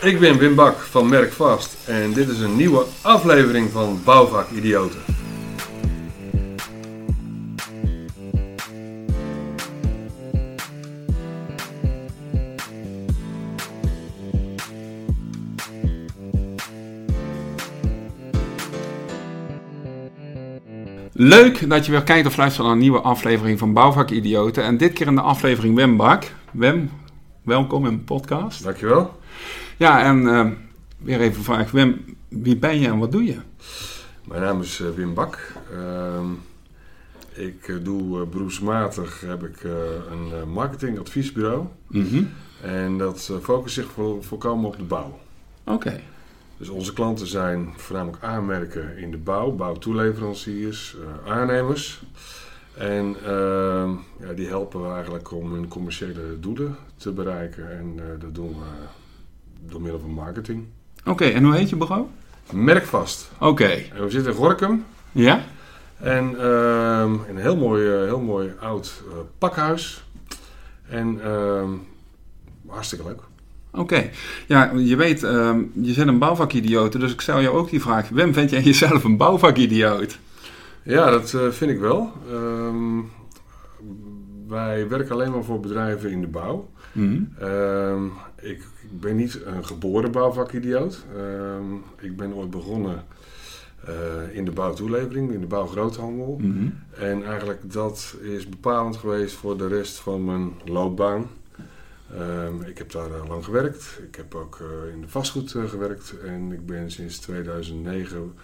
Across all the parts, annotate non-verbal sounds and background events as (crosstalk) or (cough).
Ik ben Wim Bak van Merk Vast en dit is een nieuwe aflevering van Bouwvak Idioten. Leuk dat je weer kijkt of luistert naar een nieuwe aflevering van Bouwvak Idioten. En dit keer in de aflevering Wim Bak. Wim, welkom in de podcast. Dankjewel. Ja, en eh, weer even vraag. Wim, wie ben je en wat doe je? Mijn naam is eh, Wim Bak. Ehm, ik eh, doe eh, beroepsmatig heb ik een marketingadviesbureau. Mhm. En dat focust zich vol- volkomen op de bouw. Oké. Dus onze klanten zijn voornamelijk aanmerken in de bouw, bouwtoeleveranciers, aannemers. En ehm, ja, die helpen we eigenlijk om hun commerciële doelen te bereiken. En dat doen we door middel van marketing. Oké, en hoe heet je bureau? Merkvast. Oké. We zitten in Gorkum. Ja? En ehm, in een heel mooi, eh, heel mooi oud eh, pakhuis. En ehm, hartstikke leuk. Oké. Ja, je weet, ehm, je zit een bouwvakidioot, dus ik stel jou ook die vraag. Wim, vind jij jezelf een bouwvakidioot? Ja, dat eh, vind ik wel. Ehm, wij werken alleen maar voor bedrijven in de bouw. Mhm. Ehm, ik, ik ben niet een geboren bouwvakidioot. Ehm, ik ben ooit begonnen eh, in de bouwtoelevering, in de bouwgroothandel. Mhm. En eigenlijk dat is bepalend geweest voor de rest van mijn loopbaan. Ehm, ik heb daar eh, lang gewerkt. Ik heb ook eh, in de vastgoed gewerkt. En ik ben sinds 2009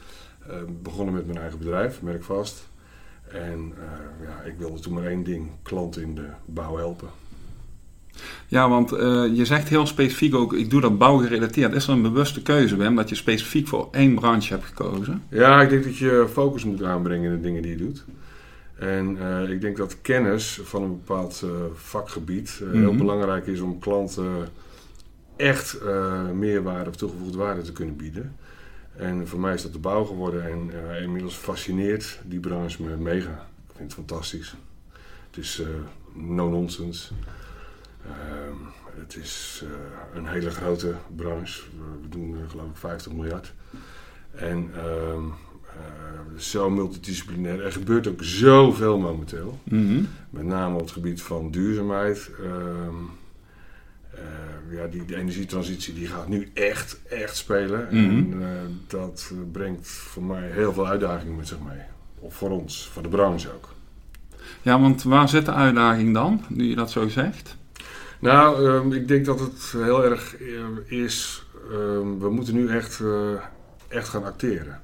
eh, begonnen met mijn eigen bedrijf, Merkvast. En eh, ja, ik wilde toen maar één ding, klanten in de bouw helpen. Ja, want eh, je zegt heel specifiek ook, ik doe dat bouwgerelateerd. Is er een bewuste keuze, Wim, dat je specifiek voor één branche hebt gekozen? Ja, ik denk dat je focus moet aanbrengen in de dingen die je doet. En eh, ik denk dat kennis van een bepaald vakgebied heel Mhm. belangrijk is om klanten echt meerwaarde of toegevoegde waarde te kunnen bieden. En voor mij is dat de bouw geworden en eh, inmiddels fascineert die branche me mega. Ik vind het fantastisch. Het is eh, no-nonsense. Ehm, het is eh, een hele grote branche. We, doen geloof ik 50 miljard. En ehm, eh, zo multidisciplinair. Er gebeurt ook zoveel momenteel. Mhm. Met name op het gebied van duurzaamheid. Eh, ja, die, die energietransitie die gaat nu echt, echt spelen. Mhm. En eh, dat eh, brengt voor mij heel veel uitdagingen met zich mee. Of voor ons, voor de branche ook. Ja, want waar zit de uitdaging dan, nu je dat zo zegt? Nou, ehm, ik denk dat het heel erg is. ehm, we moeten nu echt, echt gaan acteren.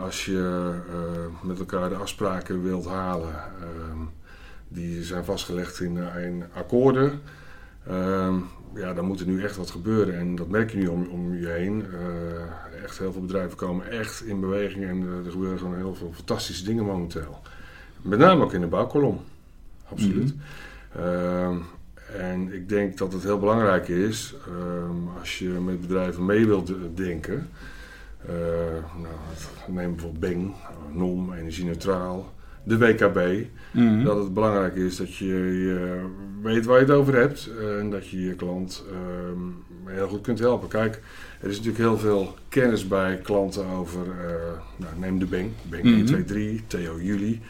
Als je met elkaar de afspraken wilt halen, ehm, die zijn vastgelegd in, in akkoorden. Ehm, ja, dan moet er nu echt wat gebeuren. En dat merk je nu om, om je heen. Eh, echt heel veel bedrijven komen echt in beweging. En eh, er gebeuren gewoon heel veel fantastische dingen momenteel. Met name ook in de bouwkolom. Absoluut. Ehm, en ik denk dat het heel belangrijk is, ehm, als je met bedrijven mee wilt denken. eh, nou, neem bijvoorbeeld Beng, NOM, energie-neutraal, de WKB. Mhm. Dat het belangrijk is dat je, je weet waar je het over hebt eh, en dat je je klant ehm, heel goed kunt helpen. Kijk, er is natuurlijk heel veel kennis bij klanten over, eh, nou, neem de Beng, Beng Mhm. 1, 2, 3, Theo Juli.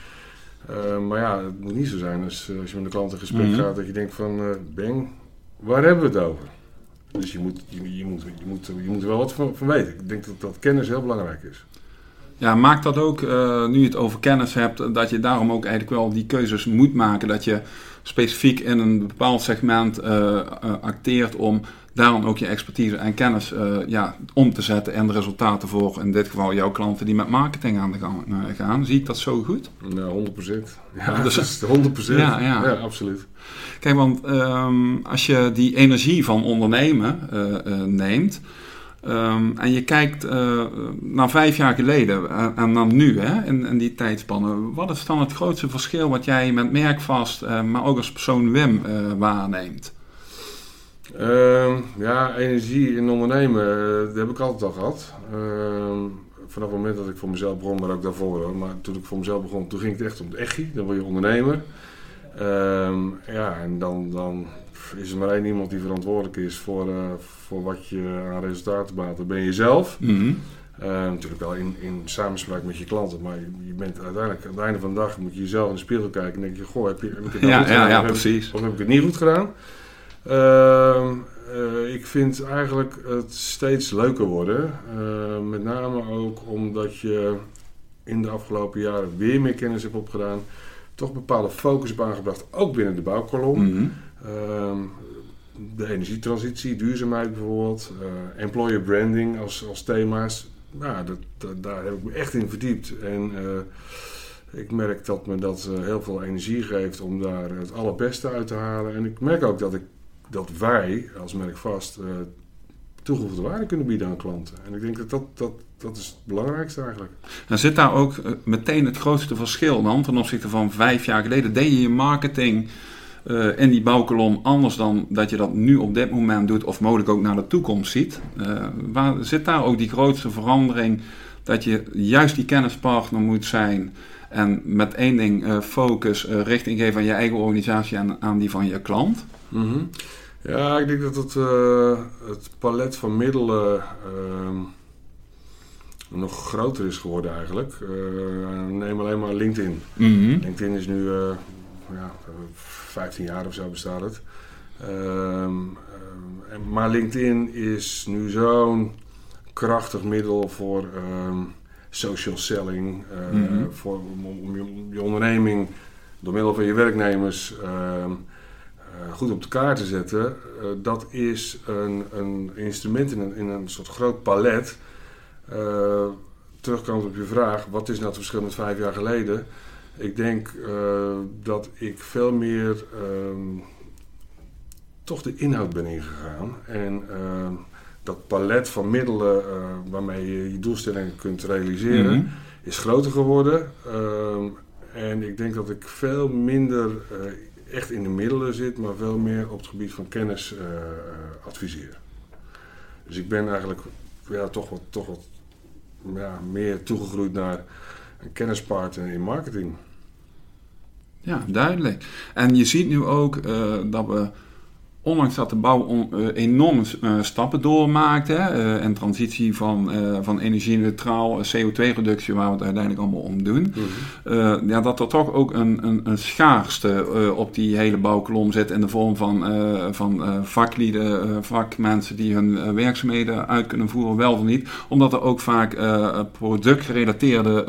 Eh, maar ja, het moet niet zo zijn als, als je met een klant in gesprek Mhm. gaat dat je denkt van, Beng, waar hebben we het over? Dus je moet, je, je moet, je, moet, je moet er wel wat van, van weten. Ik denk dat, dat kennis heel belangrijk is. Ja, maakt dat ook, eh, nu je het over kennis hebt, dat je daarom ook eigenlijk wel die keuzes moet maken. Dat je specifiek in een bepaald segment eh, eh, acteert om daarom ook je expertise en kennis ja, om te zetten en de resultaten voor, in dit geval jouw klanten die met marketing aan de gang gaan. Zie ik dat zo goed? Nou, 100%. Ja, Ja, dus- dat is 100%. Ja, ja. absoluut. Kijk, want ehm, als je die energie van ondernemen neemt ehm, en je kijkt eh, naar vijf jaar geleden en, en dan nu, hè, in, die tijdspannen, wat is dan het grootste verschil wat jij met Merkvast, eh, maar ook als persoon Wim eh, waarneemt? Ehm, ja, energie in ondernemen, eh, dat heb ik altijd al gehad. Ehm, vanaf het moment dat ik voor mezelf begon, maar ook daarvoor. Maar toen ik voor mezelf begon, toen ging het echt om het echi. Dan word je ondernemer. Ja, en dan, dan is er maar één iemand die verantwoordelijk is voor, uh, voor wat je aan resultaten behaalt. Dat ben je zelf. Mhm. Uh, natuurlijk wel in, in samenspraak met je klanten, maar je, je bent uiteindelijk aan het einde van de dag moet je jezelf in de spiegel kijken en denk je, goh, heb, je, heb ik het nou Ja, goed ja, gedaan ja, heb ik- precies. of heb ik het niet goed gedaan? Ehm, eh, ik vind eigenlijk het steeds leuker worden. Eh, met name ook omdat je in de afgelopen jaren weer meer kennis hebt opgedaan. Toch bepaalde focus hebt aangebracht, ook binnen de bouwkolom. Mhm. Ehm, de energietransitie, duurzaamheid bijvoorbeeld, eh, employer branding als, als thema's. Nou, dat, daar heb ik me echt in verdiept. En eh, ik merk dat me dat eh, heel veel energie geeft om daar het allerbeste uit te halen. En ik merk ook dat, ik, dat wij als merk vast toegevoegde waarde kunnen bieden aan klanten. En ik denk dat dat, dat, dat is het belangrijkste eigenlijk. En zit daar ook meteen het grootste verschil dan ten opzichte van vijf jaar geleden? Deed je je marketing eh, in die bouwkolom anders dan dat je dat nu op dit moment doet of mogelijk ook naar de toekomst ziet? Eh, waar zit daar ook die grootste verandering dat je juist die kennispartner moet zijn en met één ding eh, focus, richting geven aan je eigen organisatie en aan die van je klant? Mhm. Ja, ik denk dat het, het palet van middelen ehm, nog groter is geworden eigenlijk. Neem alleen maar LinkedIn. LinkedIn is nu ja, 15 jaar of zo bestaat het. Ehm, ehm, maar LinkedIn is nu zo'n krachtig middel voor ehm, social selling. eh, Mhm. voor, om, om je, om je onderneming door middel van je werknemers eh, goed op de kaart te zetten. Eh, dat is een, een instrument in een, in een soort groot palet. Terugkomend op je vraag, wat is nou het verschil met vijf jaar geleden? Ik denk eh, dat ik veel meer ehm, toch de inhoud ben ingegaan. En ehm, dat palet van middelen eh, waarmee je je doelstellingen kunt realiseren, Mhm. is groter geworden. Ehm, en ik denk dat ik veel minder eh, echt in de middelen zit, maar veel meer op het gebied van kennis adviseer. Dus ik ben eigenlijk ja, toch wat, toch wat ja, meer toegegroeid naar kennispartner in marketing. Ja, duidelijk. En je ziet nu ook eh, dat we, ondanks dat de bouw eh, enorme eh, stappen doormaakt, hè, eh, en transitie van, van energie-neutraal, eh, CO2-reductie, waar we het uiteindelijk allemaal om doen, eh, ja, dat er toch ook een, een, een schaarste op die hele bouwkolom zit in de vorm van, van vaklieden, vakmensen die hun werkzaamheden uit kunnen voeren, wel of niet. Omdat er ook vaak productgerelateerde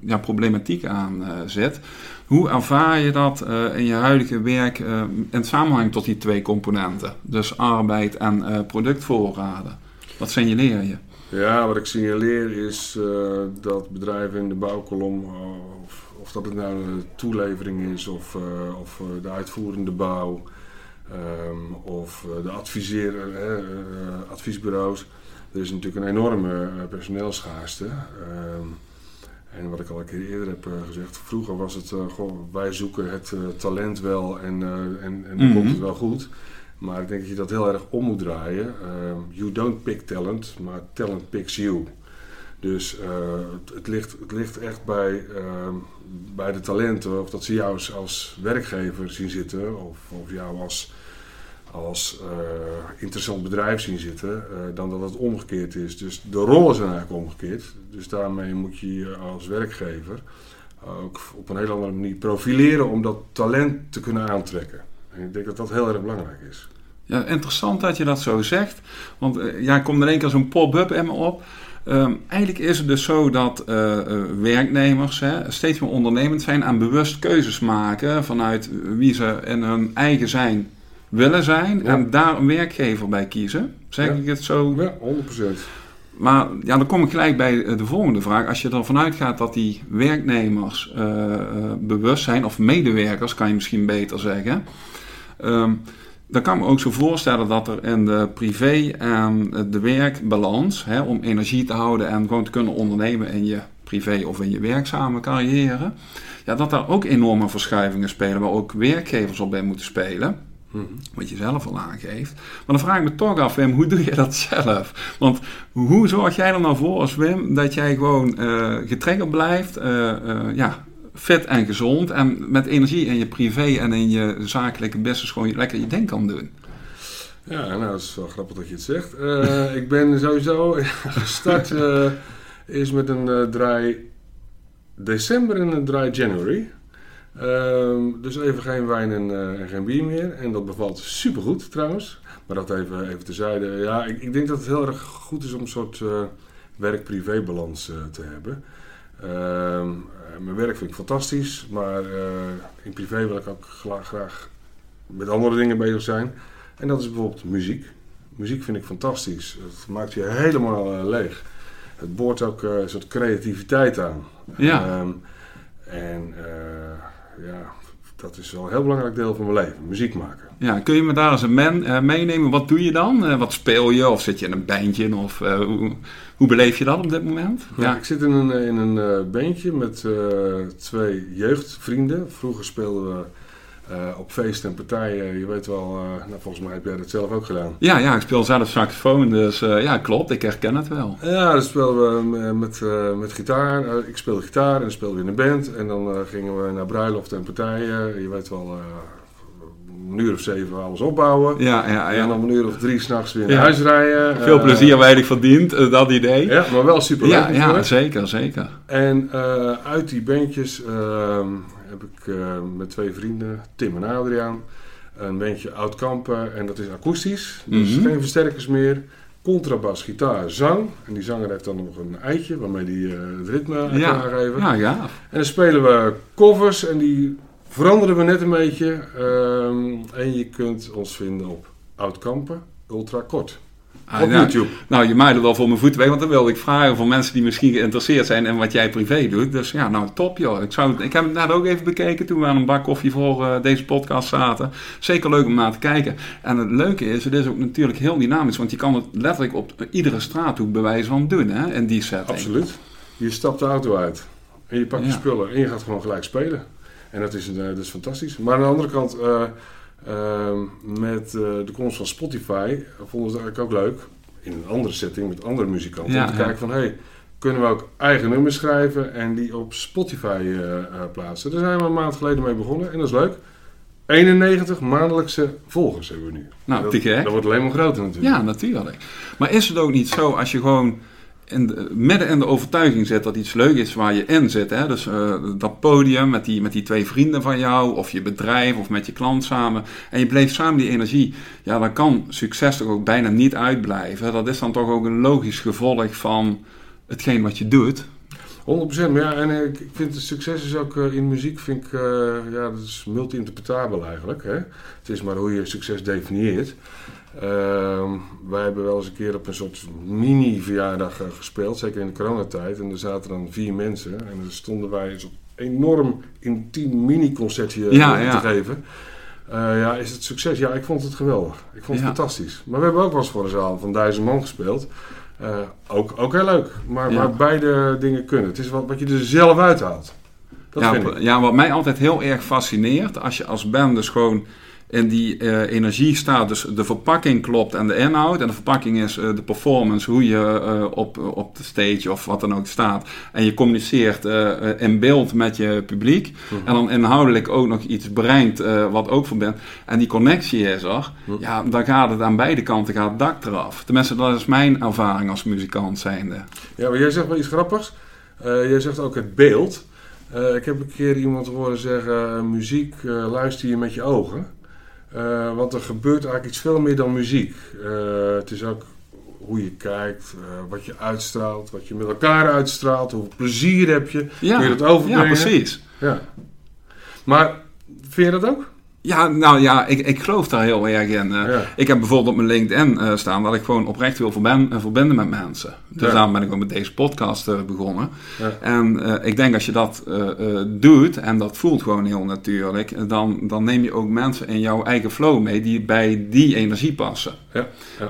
ja, problematiek aan zit. Hoe ervaar je dat eh, in je huidige werk eh, in samenhang tot die twee componenten? Dus arbeid en eh, productvoorraden. Wat signaleer je? Ja, wat ik signaleer is dat bedrijven in de bouwkolom, of, of dat het nou een toelevering is of, of de uitvoerende bouw, ehm, of de adviseer, eh, adviesbureaus, er is natuurlijk een enorme eh, personeelschaarste. En wat ik al een keer eerder heb eh, gezegd, vroeger was het, eh, goh, wij zoeken het eh, talent wel en, en, en dan Mhm. komt het wel goed. Maar ik denk dat je dat heel erg om moet draaien. Ehm, you don't pick talent, maar talent picks you. Dus het, het, ligt, het ligt echt bij, ehm, bij de talenten, of dat ze jou als, als werkgever zien zitten, of, of jou als, als eh, interessant bedrijf zien zitten, eh, dan dat het omgekeerd is. Dus de rollen zijn eigenlijk omgekeerd. Dus daarmee moet je je als werkgever ook op een hele andere manier profileren om dat talent te kunnen aantrekken. En ik denk dat dat heel erg belangrijk is. Ja, interessant dat je dat zo zegt. Want eh, ja, komt in één keer zo'n pop-up in me op. Ehm, eigenlijk is het dus zo dat werknemers hè, steeds meer ondernemend zijn en bewust keuzes maken vanuit wie ze in hun eigen zijn willen zijn Ja. en daar een werkgever bij kiezen. Zeg Ja. ik het zo? Ja, 100%. Maar ja, dan kom ik gelijk bij eh, de volgende vraag. Als je ervan uitgaat dat die werknemers eh, eh, bewust zijn, of medewerkers kan je misschien beter zeggen. ehm, dan kan ik me ook zo voorstellen dat er in de privé en de werkbalans, hè, om energie te houden en gewoon te kunnen ondernemen in je privé of in je werkzame carrière, ja, dat daar ook enorme verschuivingen spelen, waar ook werkgevers op bij moeten spelen. Wat je zelf al aangeeft. Maar dan vraag ik me toch af, Wim, hoe doe je dat zelf? Want hoe zorg jij er nou voor als Wim dat jij gewoon eh getriggerd blijft, eh, eh, ja, fit en gezond en met energie in je privé en in je zakelijke business gewoon lekker je ding kan doen. Ja, nou, dat is wel grappig dat je het zegt. Uh, ik ben sowieso (laughs) gestart uh, is met een uh, draai december en een draai January. Ehm, dus even geen wijn en, en, geen bier meer. En dat bevalt supergoed trouwens. Maar dat even, even tezijde. Ja, ik, ik denk dat het heel erg goed is om een soort werk-privé-balans te hebben. Ehm, mijn werk vind ik fantastisch, maar in privé wil ik ook graag met andere dingen bezig zijn. En dat is bijvoorbeeld muziek. Muziek vind ik fantastisch. Het maakt je helemaal uh, leeg. Het boort ook uh, een soort creativiteit aan. Ja. Ehm, en uh, ja, dat is wel een heel belangrijk deel van mijn leven. Muziek maken. Ja, kun je me daar eens een man meenemen? Wat doe je dan? wat speel je? Of zit je in een bandje? Of hoe, hoe beleef je dat op dit moment? Ja, ja. ik zit in een, in een bandje met twee jeugdvrienden. Vroeger speelden we uh, op feesten en partijen, je weet wel, uh, nou, volgens mij heb jij dat zelf ook gedaan. Ja, ja ik speel zelf saxofoon, dus uh, ja, klopt, ik herken het wel. Ja, dan speelden we met, met gitaar. ik speelde gitaar en dan speelden we in een band. En dan gingen we naar bruiloften en partijen. Je weet wel, een uur of zeven alles opbouwen. Ja, ja, ja. En dan een uur of drie s'nachts weer naar huis rijden. Veel plezier weinig verdiend, dat idee. Ja, maar wel super leuk. Ja, ja, zeker, zeker. En uit die bandjes ehm, heb ik uh, met twee vrienden, Tim en Adriaan, een bandje oud kampen. En dat is akoestisch, dus mm -hmm. geen versterkers meer. Contrabas, gitaar, zang. En die zanger heeft dan nog een eitje waarmee hij uh, het ritme ja. kan. Ja, ja. En dan spelen we covers en die veranderen we net een beetje. Um, en je kunt ons vinden op Oud Kampen, Ultra Kort. Ah, op nou, YouTube. Nou, je maait het wel voor mijn voeten weg, want dan wilde ik vragen voor mensen die misschien geïnteresseerd zijn in wat jij privé doet. Dus ja, nou top joh. Ik, zou, ik heb het net ook even bekeken toen we aan een bak koffie voor uh, deze podcast zaten. Zeker leuk om naar te kijken. En het leuke is, het is ook natuurlijk heel dynamisch, want je kan het letterlijk op iedere straathoek bewijzen van doen hè, in die setting. Absoluut. Je stapt de auto uit en je pakt je spullen en je gaat gewoon gelijk spelen. En dat is, uh, dat is fantastisch. Maar aan de andere kant... Uh, met uh, de komst van Spotify vonden we het eigenlijk ook leuk, in een andere setting met andere muzikanten, Ja, om te kijken van hey, kunnen we ook eigen nummers schrijven en die op Spotify uh, uh, plaatsen. Daar zijn we een maand geleden mee begonnen en dat is leuk. 91 maandelijkse volgers hebben we nu. Nou, dat, gek. dat wordt alleen maar groter natuurlijk. Ja, natuurlijk. Maar is het ook niet zo als je gewoon in de, midden in de overtuiging zit dat iets leuk is waar je in zit. Hè? Dus uh, dat podium met die, met die twee vrienden van jou, of je bedrijf, of met je klant samen. En je bleef samen die energie. Ja, dan kan succes toch ook bijna niet uitblijven. Dat is dan toch ook een logisch gevolg van hetgeen wat je doet. 100%, maar ja, en ik, ik vind het succes is ook uh, in muziek, vind ik, uh, ja, dat is multi-interpretabel eigenlijk. Hè? Het is maar hoe je succes definieert. Uh, wij hebben wel eens een keer op een soort mini-verjaardag uh, gespeeld, zeker in de coronatijd. En er zaten dan vier mensen en dan stonden wij zo'n enorm intiem mini-concertje Ja, te ja. geven. Ja, is het succes? Ja, ik vond het geweldig. Ik vond het Ja. fantastisch. Maar we hebben ook wel eens voor een zaal van duizend man gespeeld. Uh, ook, ook heel leuk. Maar, Ja. maar beide dingen kunnen. Het is wat, wat je er zelf uithaalt. Dat ja, vind ik. ja, wat mij altijd heel erg fascineert, als je als band dus gewoon in die eh, energie staat, dus de verpakking klopt en de inhoud. En de verpakking is eh, de performance, hoe je eh, op, op de stage of wat dan ook staat. En je communiceert in beeld met je publiek. Mhm. En dan inhoudelijk ook nog iets brengt wat ook verbindt. En die connectie is er. Mhm. Ja, dan gaat het aan beide kanten gaat het dak eraf. Tenminste, dat is mijn ervaring als muzikant zijnde. Ja, maar jij zegt wel iets grappigs. Jij zegt ook het beeld. Ik heb een keer iemand horen zeggen: muziek luister je met je ogen. Uh, want er gebeurt eigenlijk iets veel meer dan muziek. Uh, het is ook hoe je kijkt, uh, wat je uitstraalt, wat je met elkaar uitstraalt, hoeveel plezier heb je. Ja, Kun je dat overbrengen? ja precies. Ja. Maar vind je dat ook? Ja, nou ja, ik, ik geloof daar heel erg in. Uh, Ja. Ik heb bijvoorbeeld op mijn LinkedIn uh, staan dat ik gewoon oprecht wil uh, verbinden met mensen. Dus Ja. daarom ben ik ook met deze podcast uh, begonnen. Ja. En ik denk als je dat doet, en dat voelt gewoon heel natuurlijk, dan, dan neem je ook mensen in jouw eigen flow mee die bij die energie passen.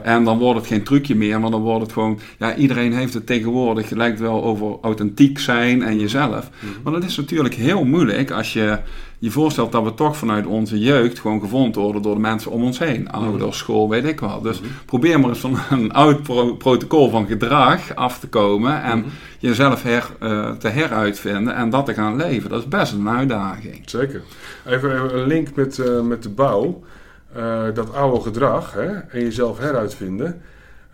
En dan wordt het geen trucje meer, maar dan wordt het gewoon, ja, iedereen heeft het tegenwoordig, het lijkt wel over authentiek zijn en jezelf. Mhm. Maar dat is natuurlijk heel moeilijk als je je voorstelt dat we toch vanuit onze jeugd gewoon gevonden worden door de mensen om ons heen. Ouders, school, weet ik wat. Dus probeer maar eens van een oud pro- protocol van gedrag af te komen en jezelf her, eh, te heruitvinden en dat te gaan leven. Dat is best een uitdaging. Zeker. Even even een link met, eh, met de bouw. Eh, dat oude gedrag hè, en jezelf heruitvinden.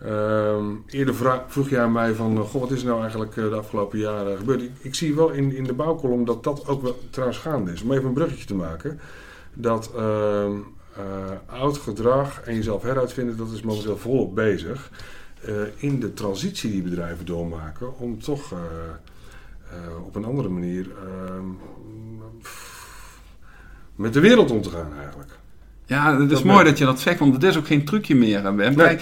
Ehm, eerder vra- vroeg je aan mij van, eh, goh, wat is er nou eigenlijk eh, de afgelopen jaren gebeurd? Ik, ik zie wel in, in de bouwkolom dat dat ook wel trouwens gaande is. Om even een bruggetje te maken. Dat ehm, eh, oud gedrag en jezelf heruitvinden, dat is momenteel volop bezig. in de transitie die bedrijven doormaken om toch... op een andere manier ehm, met de wereld om te gaan eigenlijk. Ja, het is mooi dat je dat zegt, want het is ook geen trucje meer. hè, Wim. Kijk,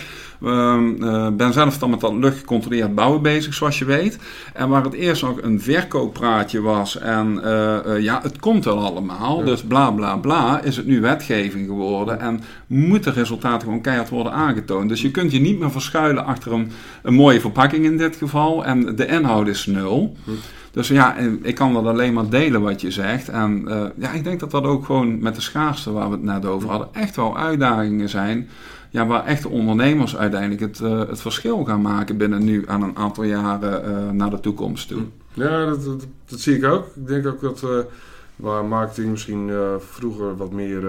ben zelf dan met dat luchtgecontroleerd bouwen bezig, zoals je weet. En waar het eerst nog een verkooppraatje was en eh, eh, ja, het komt wel allemaal, Ja. dus bla bla bla, is het nu wetgeving geworden. En moeten resultaten gewoon keihard worden aangetoond. Dus je kunt je niet meer verschuilen achter een, een mooie verpakking in dit geval. En de inhoud is nul. Hm. Dus ja, ik kan dat alleen maar delen wat je zegt. En eh, ja, ik denk dat dat ook gewoon met de schaarste waar we het net over hadden, echt wel uitdagingen zijn. Ja, waar echte ondernemers uiteindelijk het, eh, het verschil gaan maken binnen nu aan een aantal jaren eh, naar de toekomst toe. Ja, dat, dat, dat zie ik ook. Ik denk ook dat eh, waar marketing misschien vroeger wat meer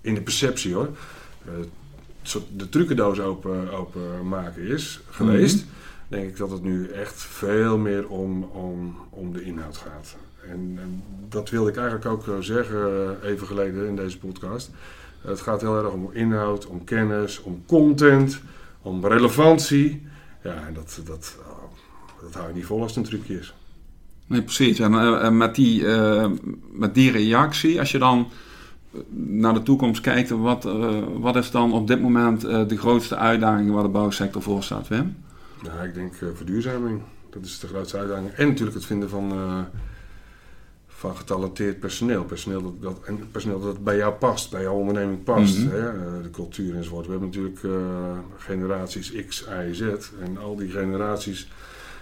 in de perceptie hoor, de trucendoos open, open maken is geweest, denk ik dat het nu echt veel meer om, om, om de inhoud gaat. En, en dat wilde ik eigenlijk ook zeggen even geleden in deze podcast. Het gaat heel erg om inhoud, om kennis, om content, om relevantie. Ja, en dat, dat, oh, dat hou je niet vol als het een trucje is. Nee, precies. En eh, met, die, eh, met die reactie, als je dan eh, naar de toekomst kijkt, wat, eh, wat is dan op dit moment eh, de grootste uitdaging waar de bouwsector voor staat, Wim? Ja, ik denk eh, verduurzaming. Dat is de grootste uitdaging. En natuurlijk het vinden van, eh, van getalenteerd personeel. Personeel dat, dat, en personeel dat bij jou past, bij jouw onderneming past. Mhm. hè? eh, de cultuur enzovoort. We hebben natuurlijk eh, generaties X, Y, Z. En al die generaties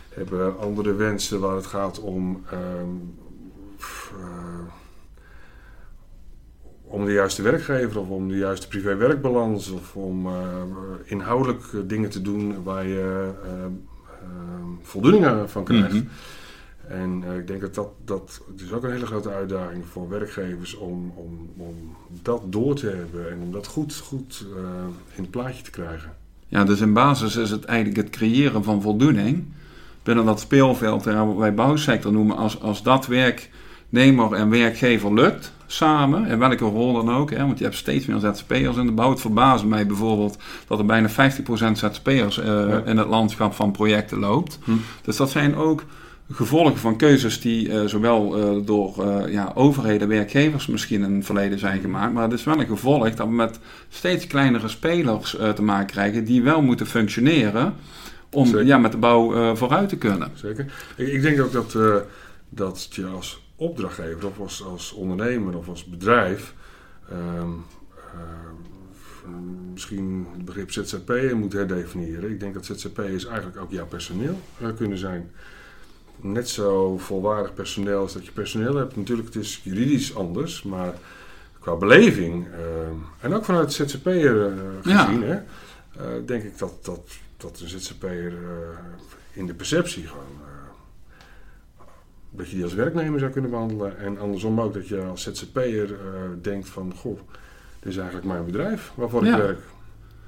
hebben andere wensen waar het gaat om... ehm, eh, om de juiste werkgever of om de juiste privé-werkbalans of om inhoudelijk dingen te doen waar je eh, eh, voldoening van krijgt. Mhm. En eh, ik denk dat dat, dat het is ook een hele grote uitdaging voor werkgevers om, om, om dat door te hebben en om dat goed, goed eh, in het plaatje te krijgen. Ja, dus in basis is het eigenlijk het creëren van voldoening binnen dat speelveld, wat wij bouwsector noemen, als, als dat werknemer en werkgever lukt samen, in welke rol dan ook, hè, want je hebt steeds meer ZZP'ers in de bouw. Het verbaast mij bijvoorbeeld dat er bijna 50% ZZP'ers Ja. in het landschap van projecten loopt. Hm. Dus dat zijn ook gevolgen van keuzes die eh, zowel eh, door eh, ja, overheden, werkgevers misschien in het verleden zijn gemaakt. Maar het is wel een gevolg dat we met steeds kleinere spelers te maken krijgen die wel moeten functioneren om Zeker. ja, met de bouw vooruit te kunnen. Zeker. Ik, ik denk ook dat, dat je als opdrachtgever of als, als ondernemer of als bedrijf ehm, ehm, misschien het begrip ZZP'er moet herdefiniëren. Ik denk dat ZZP'ers eigenlijk ook jouw personeel kunnen zijn. Net zo volwaardig personeel als dat je personeel hebt. Natuurlijk, het is juridisch anders, maar qua beleving ehm, en ook vanuit ZZP'er eh, Ja. gezien, hè, eh, denk ik dat, dat, dat een ZZP'er eh, in de perceptie gewoon. eh, dat je die als werknemer zou kunnen behandelen. En andersom ook dat je als ZZP'er eh denkt van... Goh, dit is eigenlijk mijn bedrijf waarvoor Ja. ik werk.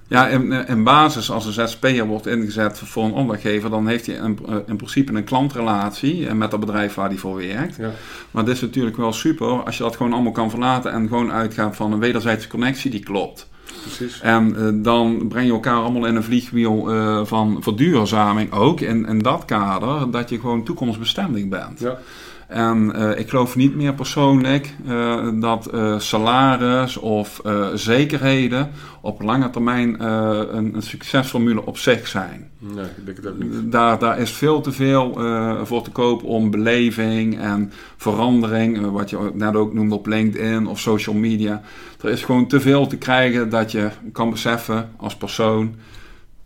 Ja, in, in basis, als een ZZP'er wordt ingezet voor een opdrachtgever, dan heeft hij in, eh, in principe een klantrelatie eh, met dat bedrijf waar hij voor werkt. Ja. Maar het is natuurlijk wel super als je dat gewoon allemaal kan verlaten en gewoon uitgaat van een wederzijdse connectie die klopt. Precies. En eh, dan breng je elkaar allemaal in een vliegwiel eh, van verduurzaming ook in, in dat kader, dat je gewoon toekomstbestendig bent. Ja. En eh, ik geloof niet meer persoonlijk eh, dat eh, salaris of zekerheden op lange termijn een, een succesformule op zich zijn. Nee, ik denk het ook niet. Daar, daar is veel te veel voor te koop om beleving en verandering, wat je net ook noemde op LinkedIn of social media. Er is gewoon te veel te krijgen dat je kan beseffen als persoon,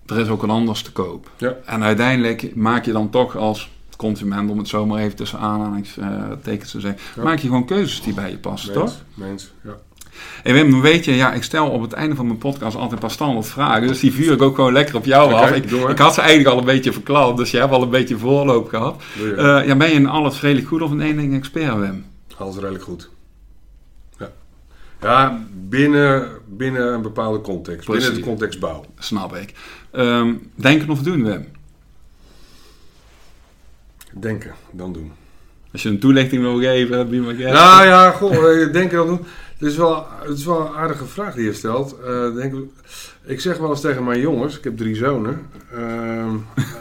er is ook een anders te koop. Ja. En uiteindelijk maak je dan toch als consument, om het zo maar even tussen aanhalingstekens te zeggen, Ja. maak je gewoon keuzes die bij je passen, toch? Mens, ja. Hey Wim, weet je, ja, ik stel op het einde van mijn podcast altijd een paar standaard vragen. Dus die vuur ik ook gewoon lekker op jou af. Ik, had ze eigenlijk al een beetje verklapt, dus jij hebt al een beetje voorloop gehad. Eh, ja, ben je in alles redelijk goed of in één ding expert, Wim? Alles redelijk goed. Ja, ja binnen, binnen een bepaalde context. Binnen de context bouw. Snap ik. Ehm, denken of doen, Wim? Denken, dan doen. Als je een toelichting wil geven, be my guest. Nou ja, goh, eh, denken dan doen. Het is, wel, het is wel een aardige vraag die je stelt. Eh, denk, ik zeg wel eens tegen mijn jongens, ik heb drie zonen, ehm,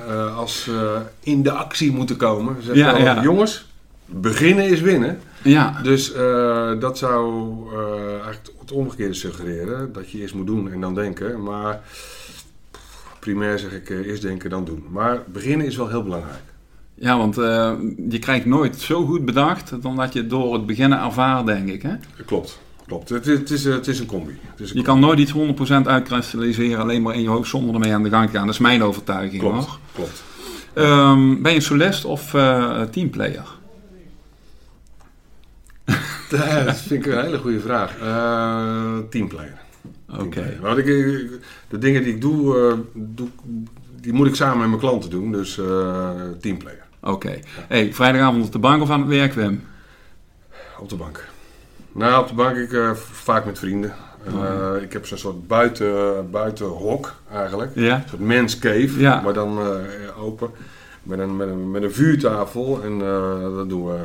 eh, als ze in de actie moeten komen, zeg ik Ja, wel, ja. jongens, beginnen is winnen. Ja, Dus eh, dat zou eh, eigenlijk het omgekeerde suggereren, dat je eerst moet doen en dan denken. Maar primair zeg ik eerst denken, dan doen. Maar beginnen is wel heel belangrijk. Ja want eh, je krijgt nooit zo goed bedacht dan dat je het door het beginnen ervaart, denk ik. Hè? Klopt, klopt. Het, is- het, is, het is een combi. Het is een Je kan nooit iets 100% uitkristalliseren alleen maar in je hoofd zonder ermee aan de gang te gaan. Dat is mijn overtuiging Klopt, hoor. klopt. Ehm, ben je solist of eh, teamplayer? (laughs) Dat vind ik een hele goede vraag. Eh, teamplayer. Oké. Want ik, ik- de dingen die ik doe, eh, doe, die moet ik samen met mijn klanten doen. Dus eh, teamplayer. Oké. Hey, vrijdagavond op de bank of aan het werk, Wim? Op de bank. Nou, op de bank ik eh, vaak met vrienden. En, Oh. eh, ik heb zo'n soort buiten, buitenhok eigenlijk. Ja. Een soort men's cave, Ja. maar dan eh, open. Met een, met, een, met een vuurtafel. En dat doen we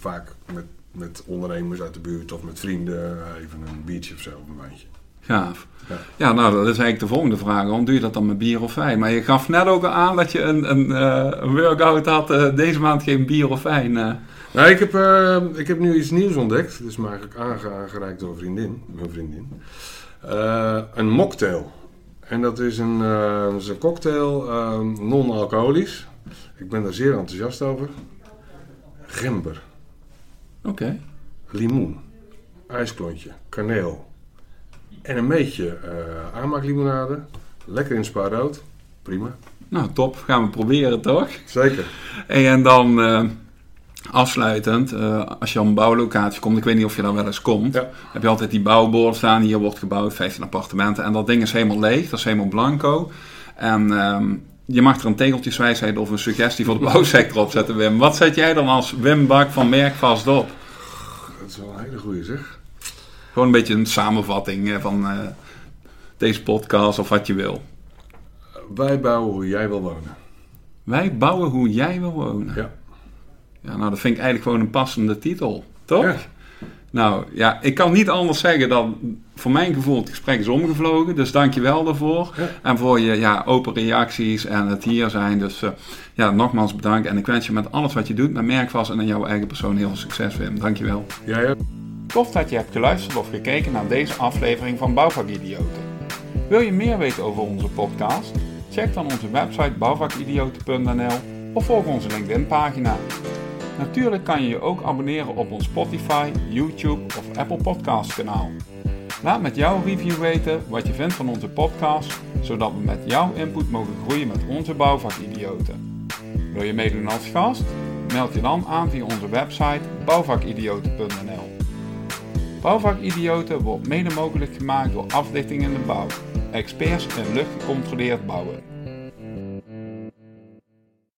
vaak met, met ondernemers uit de buurt of met vrienden. even een biertje of zo, een wijntje. Gaaf. Ja. Ja, nou, dat is eigenlijk de volgende vraag. Waarom doe je dat dan met bier of wijn? Maar je gaf net ook al aan dat je een, een, eh, workout had. eh, deze maand geen bier of wijn. eh. Nou, ik heb, ik heb nu iets nieuws ontdekt. Dat is me eigenlijk aange- aangereikt door een vriendin. Mijn vriendin. Een mocktail. En dat is een, dat is een cocktail, eh, non-alcoholisch. Ik ben daar zeer enthousiast over. Gember, Oké. limoen, ijsklontje, kaneel en een beetje eh aanmaaklimonade. Lekker in spaarrood. Prima. Nou, top. Gaan we proberen, toch? Zeker. En dan eh, afsluitend, eh, als je op een bouwlocatie komt, ik weet niet of je daar wel eens komt, Ja. heb je altijd die bouwborden staan. Hier wordt gebouwd, 15 appartementen. En dat ding is helemaal leeg, dat is helemaal blanco. En ehm, je mag er een tegeltjeswijsheid of een suggestie voor de bouwsector op zetten, Wim. Wat zet jij dan als Wim Bak van Merkvast op? Dat is wel een hele goede zeg. Gewoon een beetje een samenvatting van eh, deze podcast of wat je wil. Wij bouwen hoe jij wil wonen. Wij bouwen hoe jij wil wonen. Ja. Ja, nou, dat vind ik eigenlijk gewoon een passende titel, toch? Ja. Nou, ja, ik kan niet anders zeggen dan voor mijn gevoel het gesprek is omgevlogen. Dus dank je wel daarvoor. Ja. En voor je ja, open reacties en het hier zijn. Dus eh, ja, nogmaals bedankt. En ik wens je met alles wat je doet, met Merkvast en in jouw eigen persoon heel veel succes, Wim. Dank je wel. Jij hebt Tof dat je hebt geluisterd of gekeken naar deze aflevering van Bouwvakidioten. Wil je meer weten over onze podcast? Check dan onze website bouwvakidioten.nl of volg onze LinkedIn pagina. Natuurlijk kan je je ook abonneren op ons Spotify, YouTube of Apple Podcast kanaal. Laat met jouw review weten wat je vindt van onze podcast, zodat we met jouw input mogen groeien met onze bouwvakidioten. Wil je meedoen als gast? Meld je dan aan via onze website bouwvakidioten.nl. Bouwvakidioten wordt mede mogelijk gemaakt door Aflichting in de Bouw, experts in luchtgecontroleerd bouwen.